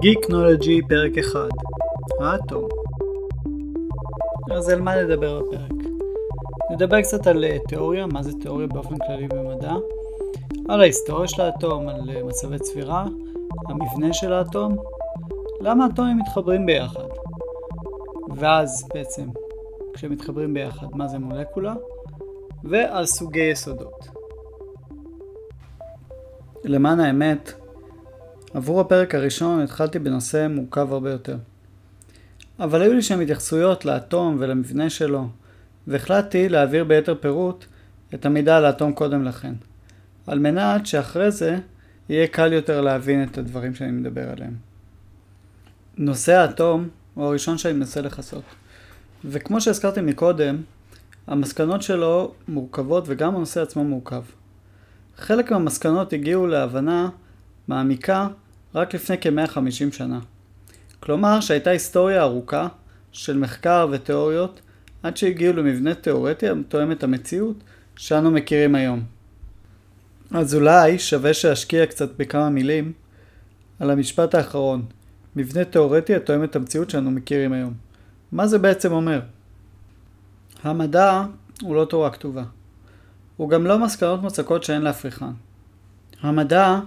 גיקנולוגי פרק 1 האטום. אז על מה נדבר בפרק? נדבר קצת על אה, תיאוריה, מה זה תיאוריה באופן כללי במדע, על ההיסטוריה של האטום, על אה, מצבי צבירה, המבנה של האטום, למה האטומים מתחברים ביחד, ואז בעצם כשהם מתחברים ביחד מה זה מולקולה, ועל סוגי יסודות. למען האמת, עבור הפרק הראשון התחלתי בנושא מורכב הרבה יותר. אבל היו לי שם התייחסויות לאטום ולמבנה שלו, והחלטתי להעביר ביתר פירוט את המידע על האטום קודם לכן, על מנת שאחרי זה יהיה קל יותר להבין את הדברים שאני מדבר עליהם. נושא האטום הוא הראשון שאני מנסה לכסות, וכמו שהזכרתי מקודם, המסקנות שלו מורכבות וגם הנושא עצמו מורכב. חלק מהמסקנות הגיעו להבנה מעמיקה רק לפני כ-150 שנה. כלומר שהייתה היסטוריה ארוכה של מחקר ותיאוריות עד שהגיעו למבנה תיאורטי התואם את המציאות שאנו מכירים היום. אז אולי שווה שאשקיע קצת בכמה מילים על המשפט האחרון, מבנה תיאורטי התואם את המציאות שאנו מכירים היום. מה זה בעצם אומר? המדע הוא לא תורה כתובה. הוא גם לא מסקנות מוצקות שאין להפריכן. המדע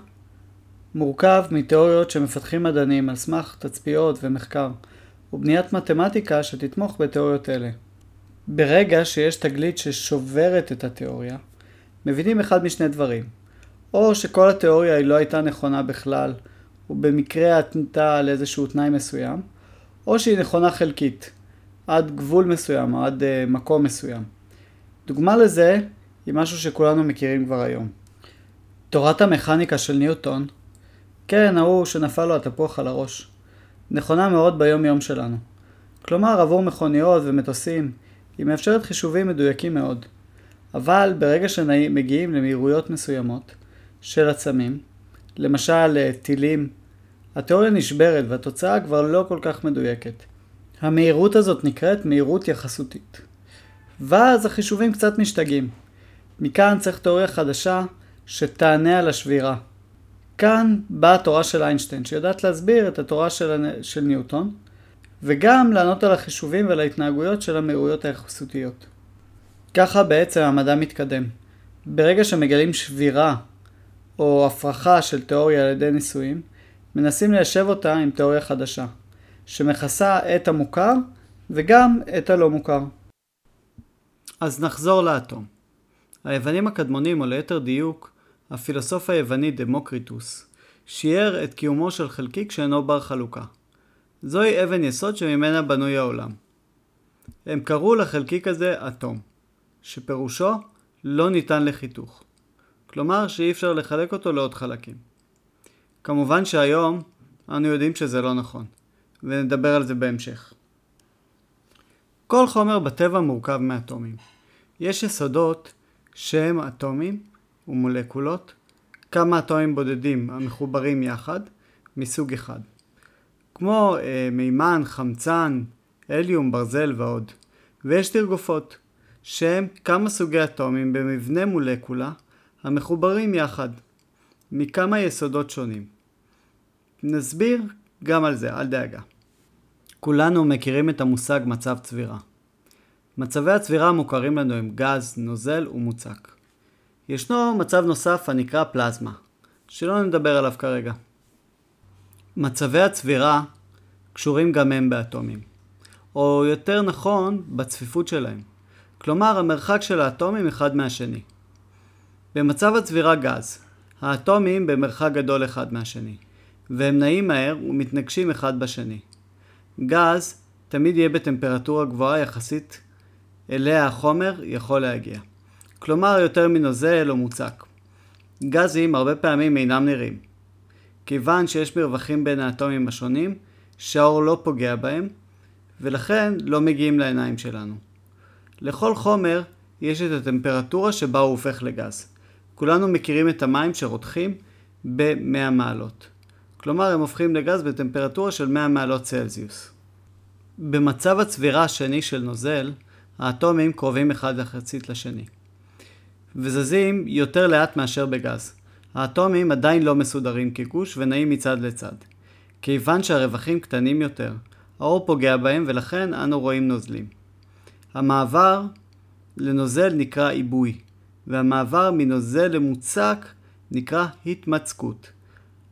מורכב מתיאוריות שמפתחים מדענים על סמך תצפיות ומחקר, ובניית מתמטיקה שתתמוך בתיאוריות אלה. ברגע שיש תגלית ששוברת את התיאוריה, מבינים אחד משני דברים. או שכל התיאוריה היא לא הייתה נכונה בכלל, ובמקרה ענתה על איזשהו תנאי מסוים, או שהיא נכונה חלקית, עד גבול מסוים, או עד uh, מקום מסוים. דוגמה לזה היא משהו שכולנו מכירים כבר היום. תורת המכניקה של ניוטון כן, ההוא שנפל לו התפוח על הראש. נכונה מאוד ביום יום שלנו. כלומר, עבור מכוניות ומטוסים, היא מאפשרת חישובים מדויקים מאוד. אבל ברגע שמגיעים למהירויות מסוימות של עצמים, למשל אה, טילים, התיאוריה נשברת והתוצאה כבר לא כל כך מדויקת. המהירות הזאת נקראת מהירות יחסותית. ואז החישובים קצת משתגעים. מכאן צריך תיאוריה חדשה שתענה על השבירה. כאן באה התורה של איינשטיין, שיודעת להסביר את התורה של, של ניוטון, וגם לענות על החישובים ועל ההתנהגויות של המהירויות היחסותיות. ככה בעצם המדע מתקדם. ברגע שמגלים שבירה או הפרחה של תיאוריה על ידי ניסויים, מנסים ליישב אותה עם תיאוריה חדשה, שמכסה את המוכר וגם את הלא מוכר. אז נחזור לאטום. היוונים הקדמונים, או ליתר דיוק, הפילוסוף היווני דמוקריטוס שיער את קיומו של חלקיק שאינו בר חלוקה. זוהי אבן יסוד שממנה בנוי העולם. הם קראו לחלקיק הזה אטום, שפירושו לא ניתן לחיתוך. כלומר שאי אפשר לחלק אותו לעוד חלקים. כמובן שהיום אנו יודעים שזה לא נכון, ונדבר על זה בהמשך. כל חומר בטבע מורכב מאטומים. יש יסודות שהם אטומים ומולקולות, כמה אטומים בודדים המחוברים יחד מסוג אחד, כמו אה, מימן, חמצן, הליום, ברזל ועוד. ויש תרגופות, שהם כמה סוגי אטומים במבנה מולקולה המחוברים יחד, מכמה יסודות שונים. נסביר גם על זה, אל דאגה. כולנו מכירים את המושג מצב צבירה. מצבי הצבירה המוכרים לנו הם גז, נוזל ומוצק. ישנו מצב נוסף הנקרא פלזמה, שלא נדבר עליו כרגע. מצבי הצבירה קשורים גם הם באטומים, או יותר נכון, בצפיפות שלהם. כלומר, המרחק של האטומים אחד מהשני. במצב הצבירה גז, האטומים במרחק גדול אחד מהשני, והם נעים מהר ומתנגשים אחד בשני. גז תמיד יהיה בטמפרטורה גבוהה יחסית אליה החומר יכול להגיע. כלומר יותר מנוזל או מוצק. גזים הרבה פעמים אינם נראים. כיוון שיש מרווחים בין האטומים השונים, שהאור לא פוגע בהם, ולכן לא מגיעים לעיניים שלנו. לכל חומר יש את הטמפרטורה שבה הוא הופך לגז. כולנו מכירים את המים שרותחים ב-100 מעלות. כלומר הם הופכים לגז בטמפרטורה של 100 מעלות צלזיוס. במצב הצבירה השני של נוזל, האטומים קרובים אחד לחצית לשני. וזזים יותר לאט מאשר בגז. האטומים עדיין לא מסודרים כגוש ונעים מצד לצד. כיוון שהרווחים קטנים יותר, האור פוגע בהם ולכן אנו רואים נוזלים. המעבר לנוזל נקרא עיבוי, והמעבר מנוזל למוצק נקרא התמצקות.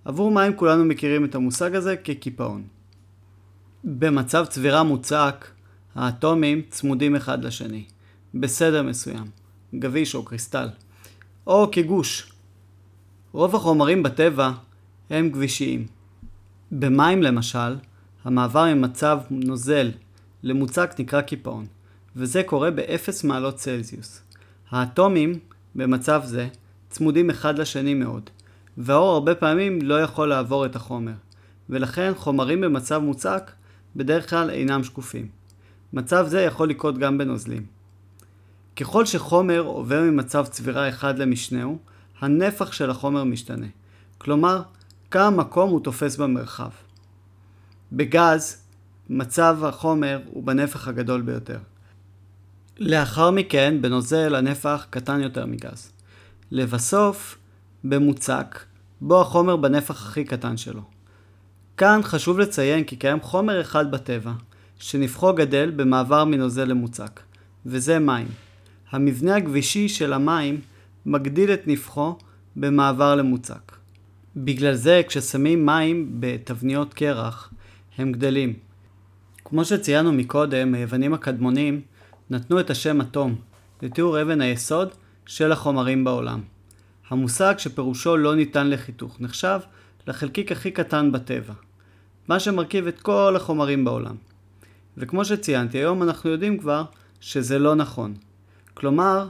עבור מים כולנו מכירים את המושג הזה כקיפאון. במצב צבירה מוצק, האטומים צמודים אחד לשני, בסדר מסוים, גביש או קריסטל, או כגוש. רוב החומרים בטבע הם גבישיים. במים למשל, המעבר ממצב נוזל למוצק נקרא קיפאון, וזה קורה ב-0 מעלות צלזיוס. האטומים במצב זה צמודים אחד לשני מאוד, והאור הרבה פעמים לא יכול לעבור את החומר, ולכן חומרים במצב מוצק בדרך כלל אינם שקופים. מצב זה יכול לקרות גם בנוזלים. ככל שחומר עובר ממצב צבירה אחד למשנהו, הנפח של החומר משתנה. כלומר, כמה מקום הוא תופס במרחב. בגז, מצב החומר הוא בנפח הגדול ביותר. לאחר מכן, בנוזל הנפח קטן יותר מגז. לבסוף, במוצק, בו החומר בנפח הכי קטן שלו. כאן חשוב לציין כי קיים חומר אחד בטבע, שנפחו גדל במעבר מנוזל למוצק, וזה מים. המבנה הגבישי של המים מגדיל את נפחו במעבר למוצק. בגלל זה כששמים מים בתבניות קרח, הם גדלים. כמו שציינו מקודם, היוונים הקדמונים נתנו את השם אטום לתיאור אבן היסוד של החומרים בעולם. המושג שפירושו לא ניתן לחיתוך נחשב לחלקיק הכי קטן בטבע, מה שמרכיב את כל החומרים בעולם. וכמו שציינתי, היום אנחנו יודעים כבר שזה לא נכון. כלומר,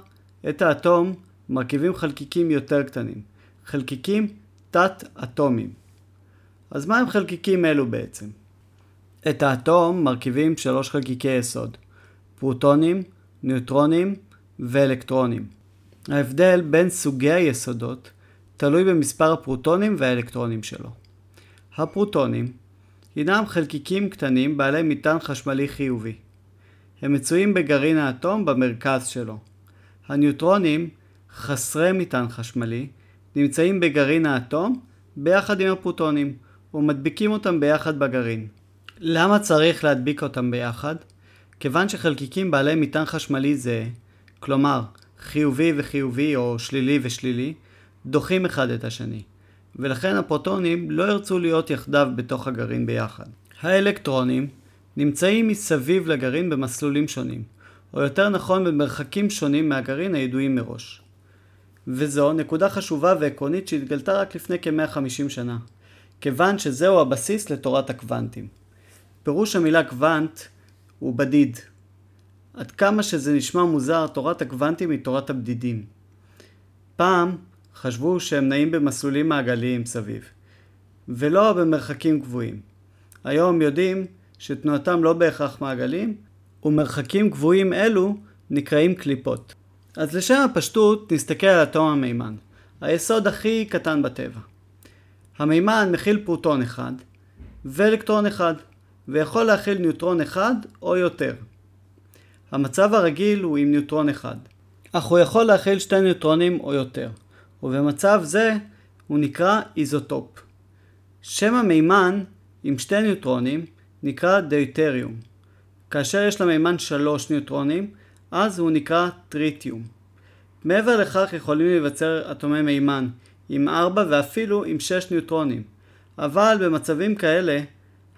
את האטום מרכיבים חלקיקים יותר קטנים, חלקיקים תת-אטומיים. אז מה הם חלקיקים אלו בעצם? את האטום מרכיבים שלוש חלקיקי יסוד, פרוטונים, ניוטרונים ואלקטרונים. ההבדל בין סוגי היסודות תלוי במספר הפרוטונים והאלקטרונים שלו. הפרוטונים הינם חלקיקים קטנים בעלי מטען חשמלי חיובי. הם מצויים בגרעין האטום במרכז שלו. הניוטרונים, חסרי מטען חשמלי, נמצאים בגרעין האטום ביחד עם הפרוטונים ומדביקים אותם ביחד בגרעין. למה צריך להדביק אותם ביחד? כיוון שחלקיקים בעלי מטען חשמלי זהה, כלומר חיובי וחיובי או שלילי ושלילי, דוחים אחד את השני, ולכן הפרוטונים לא ירצו להיות יחדיו בתוך הגרעין ביחד. האלקטרונים נמצאים מסביב לגרעין במסלולים שונים, או יותר נכון במרחקים שונים מהגרעין הידועים מראש. וזו נקודה חשובה ועקרונית שהתגלתה רק לפני כ-150 שנה, כיוון שזהו הבסיס לתורת הקוונטים. פירוש המילה קוונט הוא בדיד. עד כמה שזה נשמע מוזר, תורת הקוונטים היא תורת הבדידים. פעם חשבו שהם נעים במסלולים מעגליים סביב, ולא במרחקים קבועים. היום יודעים שתנועתם לא בהכרח מעגלים, ומרחקים קבועים אלו נקראים קליפות. אז לשם הפשטות נסתכל על אטום המימן, היסוד הכי קטן בטבע. המימן מכיל פרוטון אחד ואלקטרון אחד. ויכול להכיל ניוטרון אחד או יותר. המצב הרגיל הוא עם ניוטרון אחד, אך הוא יכול להכיל שתי ניוטרונים או יותר, ובמצב זה הוא נקרא איזוטופ. שם המימן עם שתי ניוטרונים נקרא דייטריום. כאשר יש למימן שלוש ניוטרונים, אז הוא נקרא טריטיום. מעבר לכך יכולים להיווצר אטומי מימן עם ארבע ואפילו עם שש ניוטרונים, אבל במצבים כאלה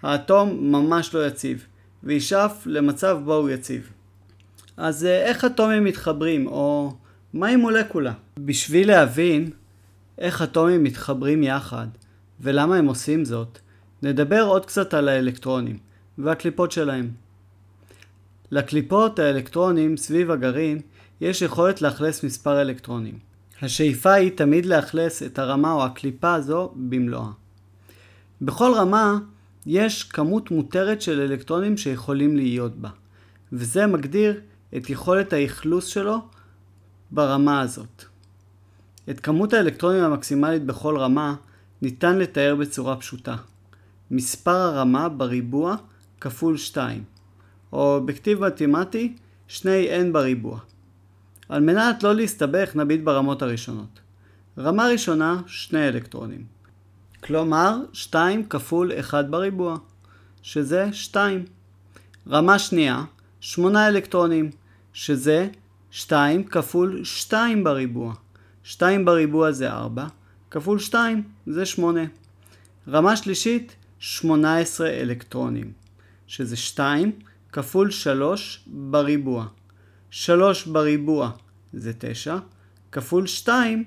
האטום ממש לא יציב, וישאף למצב בו הוא יציב. אז אה, איך אטומים מתחברים, או מהי מולקולה? בשביל להבין איך אטומים מתחברים יחד, ולמה הם עושים זאת, נדבר עוד קצת על האלקטרונים, והקליפות שלהם. לקליפות האלקטרונים סביב הגרעין יש יכולת לאכלס מספר אלקטרונים. השאיפה היא תמיד לאכלס את הרמה או הקליפה הזו במלואה. בכל רמה יש כמות מותרת של אלקטרונים שיכולים להיות בה, וזה מגדיר את יכולת האכלוס שלו ברמה הזאת. את כמות האלקטרונים המקסימלית בכל רמה ניתן לתאר בצורה פשוטה. מספר הרמה בריבוע כפול 2, או בכתיב מתמטי 2n בריבוע. על מנת לא להסתבך נביט ברמות הראשונות. רמה ראשונה, שני אלקטרונים. כלומר 2 כפול 1 בריבוע, שזה 2. רמה שנייה, 8 אלקטרונים, שזה 2 כפול 2 בריבוע. 2 בריבוע זה 4, כפול 2 זה 8. רמה שלישית, 18 אלקטרונים, שזה 2 כפול 3 בריבוע. 3 בריבוע זה 9, כפול 2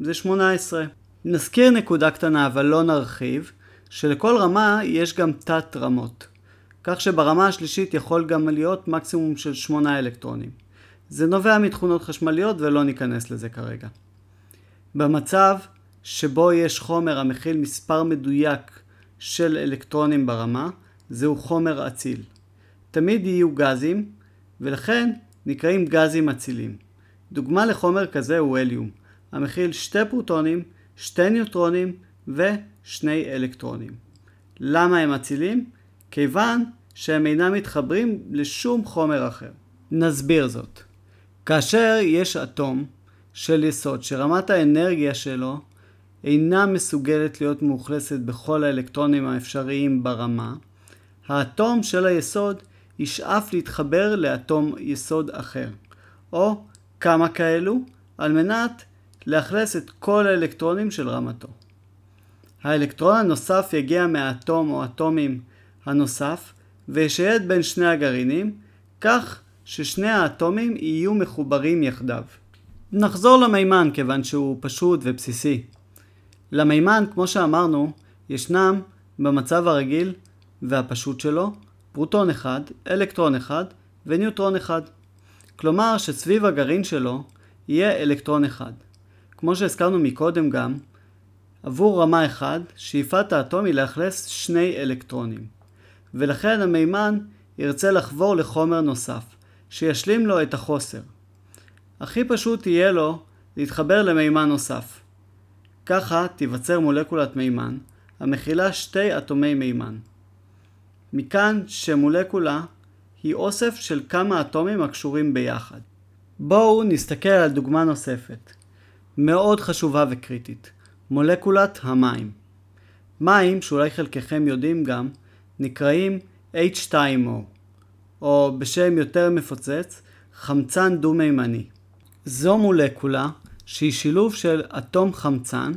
זה 18. נזכיר נקודה קטנה אבל לא נרחיב, שלכל רמה יש גם תת רמות. כך שברמה השלישית יכול גם להיות מקסימום של 8 אלקטרונים. זה נובע מתכונות חשמליות ולא ניכנס לזה כרגע. במצב שבו יש חומר המכיל מספר מדויק של אלקטרונים ברמה, זהו חומר אציל. תמיד יהיו גזים, ולכן נקראים גזים אצילים. דוגמה לחומר כזה הוא הליום, המכיל שתי פרוטונים, שתי ניוטרונים ושני אלקטרונים. למה הם אצילים? כיוון שהם אינם מתחברים לשום חומר אחר. נסביר זאת. כאשר יש אטום של יסוד שרמת האנרגיה שלו אינה מסוגלת להיות מאוכלסת בכל האלקטרונים האפשריים ברמה, האטום של היסוד ישאף להתחבר לאטום יסוד אחר, או כמה כאלו, על מנת לאכלס את כל האלקטרונים של רמתו. האלקטרון הנוסף יגיע מהאטום או אטומים הנוסף וישייד בין שני הגרעינים, כך ששני האטומים יהיו מחוברים יחדיו. נחזור למימן כיוון שהוא פשוט ובסיסי. למימן, כמו שאמרנו, ישנם במצב הרגיל והפשוט שלו פרוטון אחד, אלקטרון אחד וניוטרון אחד. כלומר שסביב הגרעין שלו יהיה אלקטרון אחד. כמו שהזכרנו מקודם גם, עבור רמה 1, שאיפת האטום היא לאכלס שני אלקטרונים. ולכן המימן ירצה לחבור לחומר נוסף, שישלים לו את החוסר. הכי פשוט יהיה לו להתחבר למימן נוסף. ככה תיווצר מולקולת מימן, המכילה שתי אטומי מימן. מכאן שמולקולה היא אוסף של כמה אטומים הקשורים ביחד. בואו נסתכל על דוגמה נוספת, מאוד חשובה וקריטית, מולקולת המים. מים, שאולי חלקכם יודעים גם, נקראים H2O, או בשם יותר מפוצץ, חמצן דו-מימני. זו מולקולה שהיא שילוב של אטום חמצן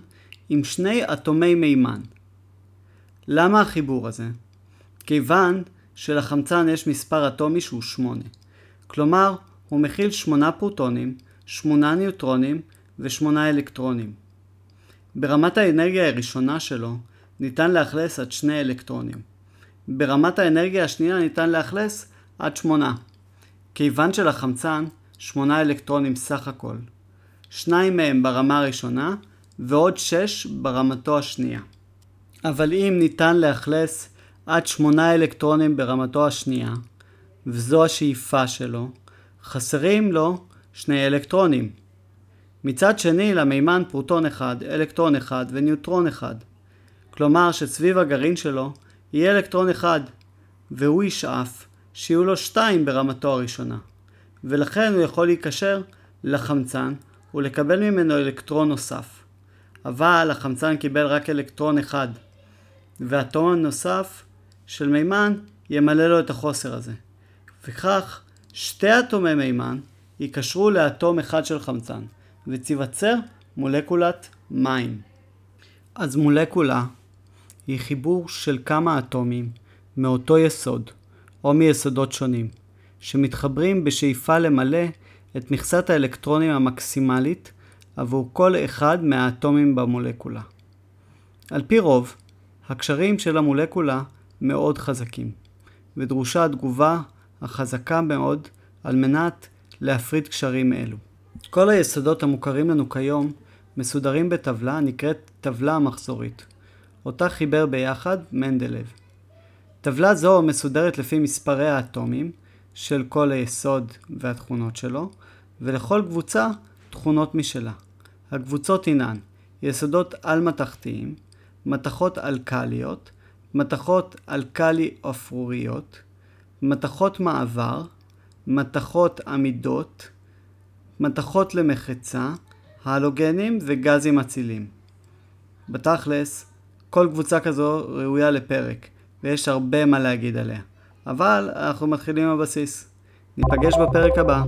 עם שני אטומי מימן. למה החיבור הזה? כיוון שלחמצן יש מספר אטומי שהוא 8. כלומר, הוא מכיל 8 פרוטונים, 8 ניוטרונים ו-8 אלקטרונים. ברמת האנרגיה הראשונה שלו ניתן לאכלס עד 2 אלקטרונים. ברמת האנרגיה השנייה ניתן לאכלס עד 8. כיוון שלחמצן 8 אלקטרונים סך הכל. שניים מהם ברמה הראשונה ועוד 6 ברמתו השנייה. אבל אם ניתן לאכלס עד 8 אלקטרונים ברמתו השנייה, וזו השאיפה שלו, חסרים לו שני אלקטרונים. מצד שני למימן פרוטון אחד, אלקטרון אחד וניוטרון אחד. כלומר שסביב הגרעין שלו יהיה אלקטרון אחד, והוא ישאף שיהיו לו שתיים ברמתו הראשונה. ולכן הוא יכול להיקשר לחמצן ולקבל ממנו אלקטרון נוסף. אבל החמצן קיבל רק אלקטרון אחד, והאטום הנוסף של מימן ימלא לו את החוסר הזה. וכך שתי אטומי מימן ייקשרו לאטום אחד של חמצן, ותיווצר מולקולת מים. אז מולקולה היא חיבור של כמה אטומים מאותו יסוד, או מיסודות שונים, שמתחברים בשאיפה למלא את מכסת האלקטרונים המקסימלית עבור כל אחד מהאטומים במולקולה. על פי רוב, הקשרים של המולקולה מאוד חזקים, ודרושה התגובה החזקה מאוד על מנת להפריד קשרים אלו. כל היסודות המוכרים לנו כיום מסודרים בטבלה הנקראת טבלה המחזורית, אותה חיבר ביחד מנדלב. טבלה זו מסודרת לפי מספרי האטומים של כל היסוד והתכונות שלו, ולכל קבוצה תכונות משלה. הקבוצות הינן יסודות על-מתכתיים, מתכות אלקליות, מתכות אלקלי-אפרוריות, מתכות מעבר, מתכות עמידות, מתכות למחצה, הלוגנים וגזים אצילים. בתכלס, כל קבוצה כזו ראויה לפרק, ויש הרבה מה להגיד עליה. אבל אנחנו מתחילים עם הבסיס. ניפגש בפרק הבא.